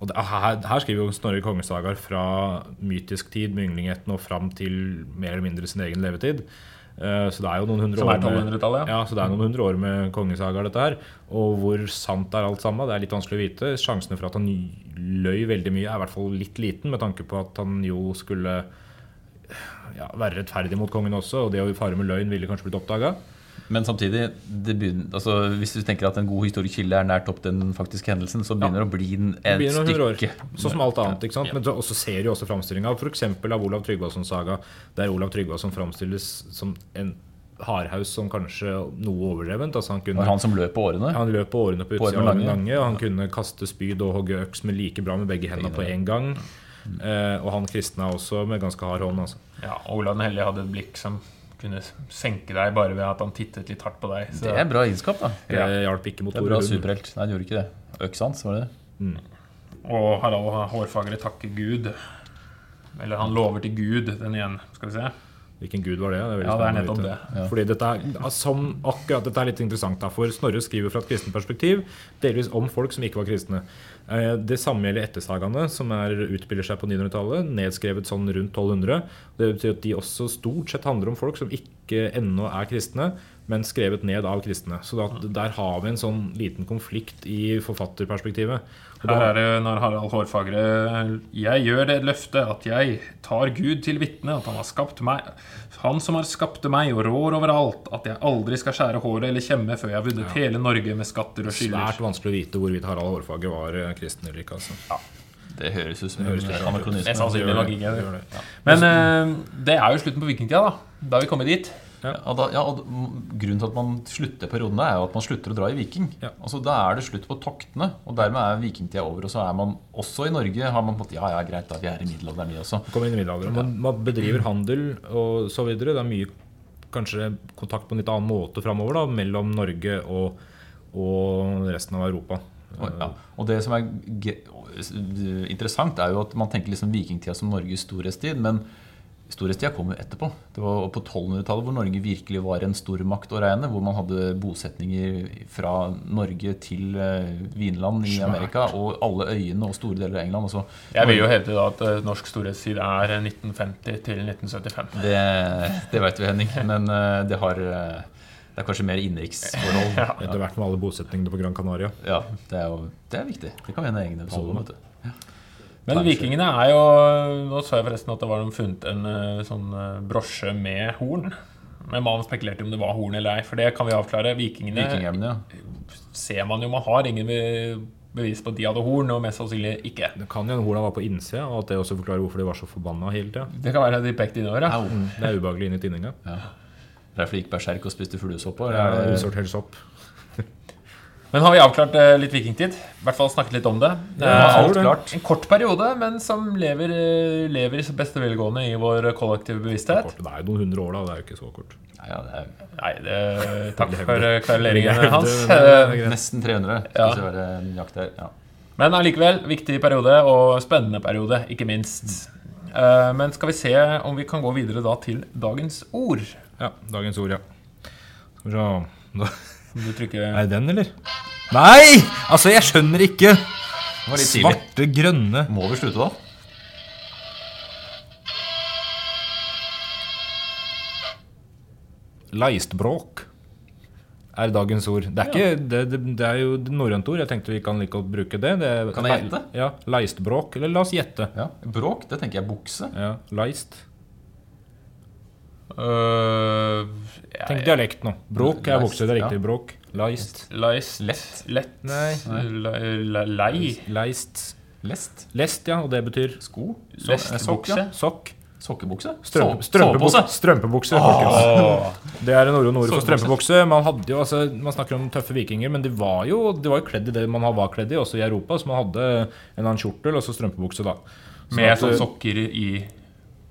og det, her, her skriver jo Snorre kongesagaer fra mytisk tid med ynglingheten og fram til mer eller mindre sin egen levetid. Eh, Så det er jo noen hundre år med- 1200-tallet, ja. Ja, så det er noen hundre år med kongesagaer, dette her. Og hvor sant er alt sammen, det er litt vanskelig å vite. Sjansene for at han løy veldig mye, er i hvert fall litt liten, med tanke på at han jo skulle ja, være rettferdig mot kongen også, og det å fare med løgn ville kanskje blitt oppdaga. Men samtidig, det begynner, altså, hvis du tenker at en god historisk kilde er nært opp den faktiske hendelsen, så begynner det å bli en- et stykke. Sånn som alt annet. ikke sant? Men så også ser du også framstillinga av f.eks. av Olav Tryggvasons saga, der Olav Tryggvason framstilles som en hardhaus som kanskje noe overdrevent. Altså han, kunne, var han som løp på årene. han løp på årene på utsida av Ormen Lange. Og han kunne kaste spyd og hogge øks med like bra med begge hendene på én gang. Eh, og han kristna også med ganske hard hånd. Altså. Ja, Olav den hellige hadde et blikk som kunne senke deg bare ved at han tittet litt hardt på deg. Så, Det er bra innskap, da. Det hjalp ikke mot Det er Tore superhelt. Nei, det gjorde ikke det. Øksa hans, var det det? Og Harald Hårfagre takker Gud. Eller han lover til Gud, den igjen. Skal vi se. Hvilken gud var det? det er Ja, det er nettopp det. Ja. Fordi dette er, som akkurat dette er litt interessant, da, for Snorre skriver fra et kristent perspektiv, delvis om folk som ikke var kristne. Eh, Det samme gjelder ettersagaene, som er, utspiller seg på 900-tallet, nedskrevet sånn rundt 1200. Det betyr at de også stort sett handler om folk som ikke ennå er kristne, men skrevet ned av kristne. Så da, der har vi en sånn liten konflikt i forfatterperspektivet. Og da- Her er det når Harald Hårfagre Jeg gjør det løftet at jeg tar Gud til vitne, at han har skapt meg Han som har skapt meg og rår over alt, at jeg aldri skal skjære håret eller kjemme før jeg har vunnet hele Norge med skatter og skylder. Svært vanskelig å vite hvorvidt Harald Hårfagre var eh, kristen eller ikke. Altså. Det høres ut som anakronisme. Men eh, det er jo slutten på vikingtida, da. Da har vi kommet dit. Ja, da, ja, og Grunnen til at man slutter periodene, er jo at man slutter å dra i viking. Ja. Altså, Da er det slutt på toktene, og dermed er vikingtida over. Og så er man også i Norge har man på Ja, ja, greit, da, vi er i middelalderen, vi også. Kom inn i middelalderen. Man, man bedriver handel og så videre. Det er mye kanskje kontakt på en litt annen måte framover mellom Norge og, og resten av Europa. Ja. og det som er interessant, er jo at man tenker liksom vikingtida som Norges storhetstid. Men Storhetstida kom jo etterpå. Det var på 1200-tallet hvor Norge virkelig var en stormakt å regne. Hvor man hadde bosetninger fra Norge til eh, Vinland i. Amerika. Og alle øyene og store deler av England. Altså, Jeg vil jo hevde da at eh, norsk storhetstid er 1950 til 1975. det det veit vi, Henning. Men eh, det har eh, Det er kanskje mer innenriksforhold. Ja. Etter hvert med alle bosetningene på Gran Canaria. Ja, det er jo det er viktig. Det kan vi ha en egen episode om. Men vikingene er jo Nå så jeg forresten at det var funnet en eh, sånn eh, brosje med horn. Men man spekulerte om det var horn eller ei, for det kan vi avklare. Vikingene ja. ser man jo man har ingen bevis på at de hadde horn, og mest sannsynlig ikke. Det kan jo hende horna var på innsida, og at det også forklarer hvorfor de var så forbanna hele tida. Det kan være at de pekte innover, ja. Det er ubehagelig inn i tinninga. Ja. Derfor gikk berserk og spiste fluesopp? Det det- usortert sopp. Men har vi avklart eh, litt vikingtid? I hvert fall snakket litt om det. Ja, Eh, alt klart. En kort periode, men som lever, eh, lever i så beste velgående i vår kollektive bevissthet. Det er jo noen hundre år, da. Det er jo ikke så kort. Nei, ja, det er Nei, det, takk for eh, klareringen hans. det Eh, nesten 300. Ja. Skal vi være nøyaktig her. Ja. Men allikevel, viktig periode, og spennende periode, ikke minst. Eh, Men skal vi se om vi kan gå videre da til dagens ord. Ja, dagens ord, ja. Skal vi se Da- Om du trykker Er det den, eller? Nei! Altså, jeg skjønner ikke! Det var litt tidlig. Svarte, grønne Må vi slutte, da? Leistbråk er dagens ord. Det er, ikke, det, det, det er jo et norrønt ord. Jeg tenkte vi kan like å bruke det. det Kan jeg gjette? Ja, Leistbråk. Eller la oss gjette. Ja. Bråk, det tenker jeg bukse. Ja, Leist. Ja, Tenk dialekt nå. Bråk er. Det er ja. riktig. Bråk. Leist. Leist. Lett. Lett. Nei. Le- le- Lei. Leist. Lest. Lest, ja. Og det betyr Sko. Lest eh, sokk, ja. sokk. Sokkebukse. Strømpe, strømpebukse. Strømpebukse, folkens. Det er en ord og ord for strømpebukse. Man, hadde jo, altså, man snakker om tøffe vikinger, men de var jo, de var jo kledd i det man var kledd i, også i Europa. Så man hadde en annen kjortel og så strømpebukse, da. Så Med at, sånn eh, sokker i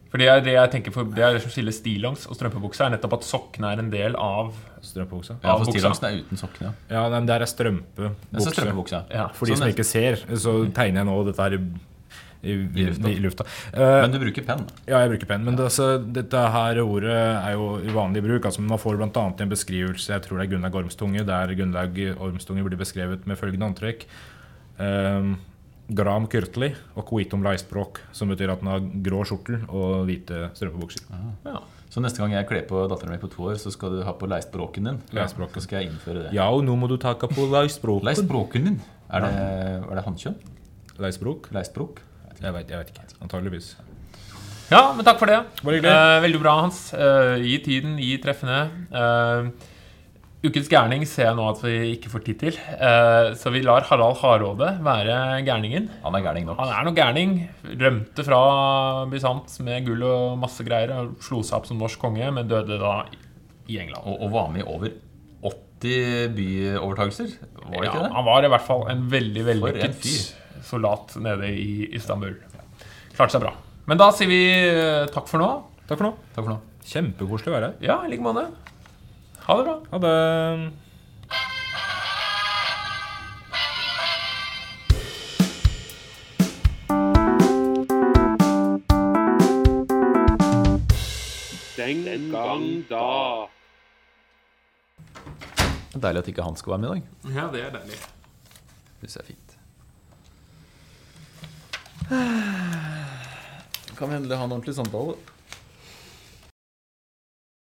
For det er det jeg tenker for Det er det som skiller stillongs og strømpebukse, er nettopp at sokkene er en del av strømpebuksa. Ja, for stillongsen er uten sokkene. Ja. Ja, men det er Det er strømpebukse. strømpebukse. Ja. For de Sånn som er- ikke ser, så tegner jeg nå dette her i, i, i, lufta. i lufta. Uh, Men du bruker penn. Ja, jeg bruker penn. Men det, altså, dette her ordet er jo i vanlig bruk. Altså, man får bl.a. en beskrivelse Jeg tror det er Gunnlaug Ormstunge. Der Gunnlaug Ormstunge blir beskrevet med følgende antrekk. Um, Gram Kurtli og kvitom Leispråk, som betyr at den har grå skjortel og hvite strømpebukser. ja. Så neste gang jeg kler på datteren mi på to år, så skal du ha på leistbråken din. Leistbråken. Så skal jeg innføre det. Ja, og nå må du ta på leistbråken. Leistbråken din. Er det, er det hannkjønn? Leistbråk? Leistbråk? Jeg vet, jeg vet ikke. Antageligvis. Ja, men takk for det. Bare hyggelig. Eh, veldig bra, Hans. Eh, gi tiden, gi treffene. Eh, ukens gærning ser jeg nå at vi ikke får tid til. Eh, så vi lar Harald Hardråde være gærningen. Han er gærning nok. Han er nok gærning. Rømte fra Bysant med gull og masse greier. og Slo seg opp som norsk konge, men døde da i England. Og, og var med i over 80 byovertakelser. Var det Ja, ikke det? han var i hvert fall en veldig vellykket soldat nede i Istanbul. Klarte seg bra. Men da sier vi eh, takk for nå. Takk for nå. Takk for nå. Kjempekoselig å være her. Ja, i like måte. Ha det bra. Ha det. Den gang da. Det er deilig at ikke han skal være med i dag. Ja, det er deilig. Det jeg er fint. Kan vi endelig ha en ordentlig samtale?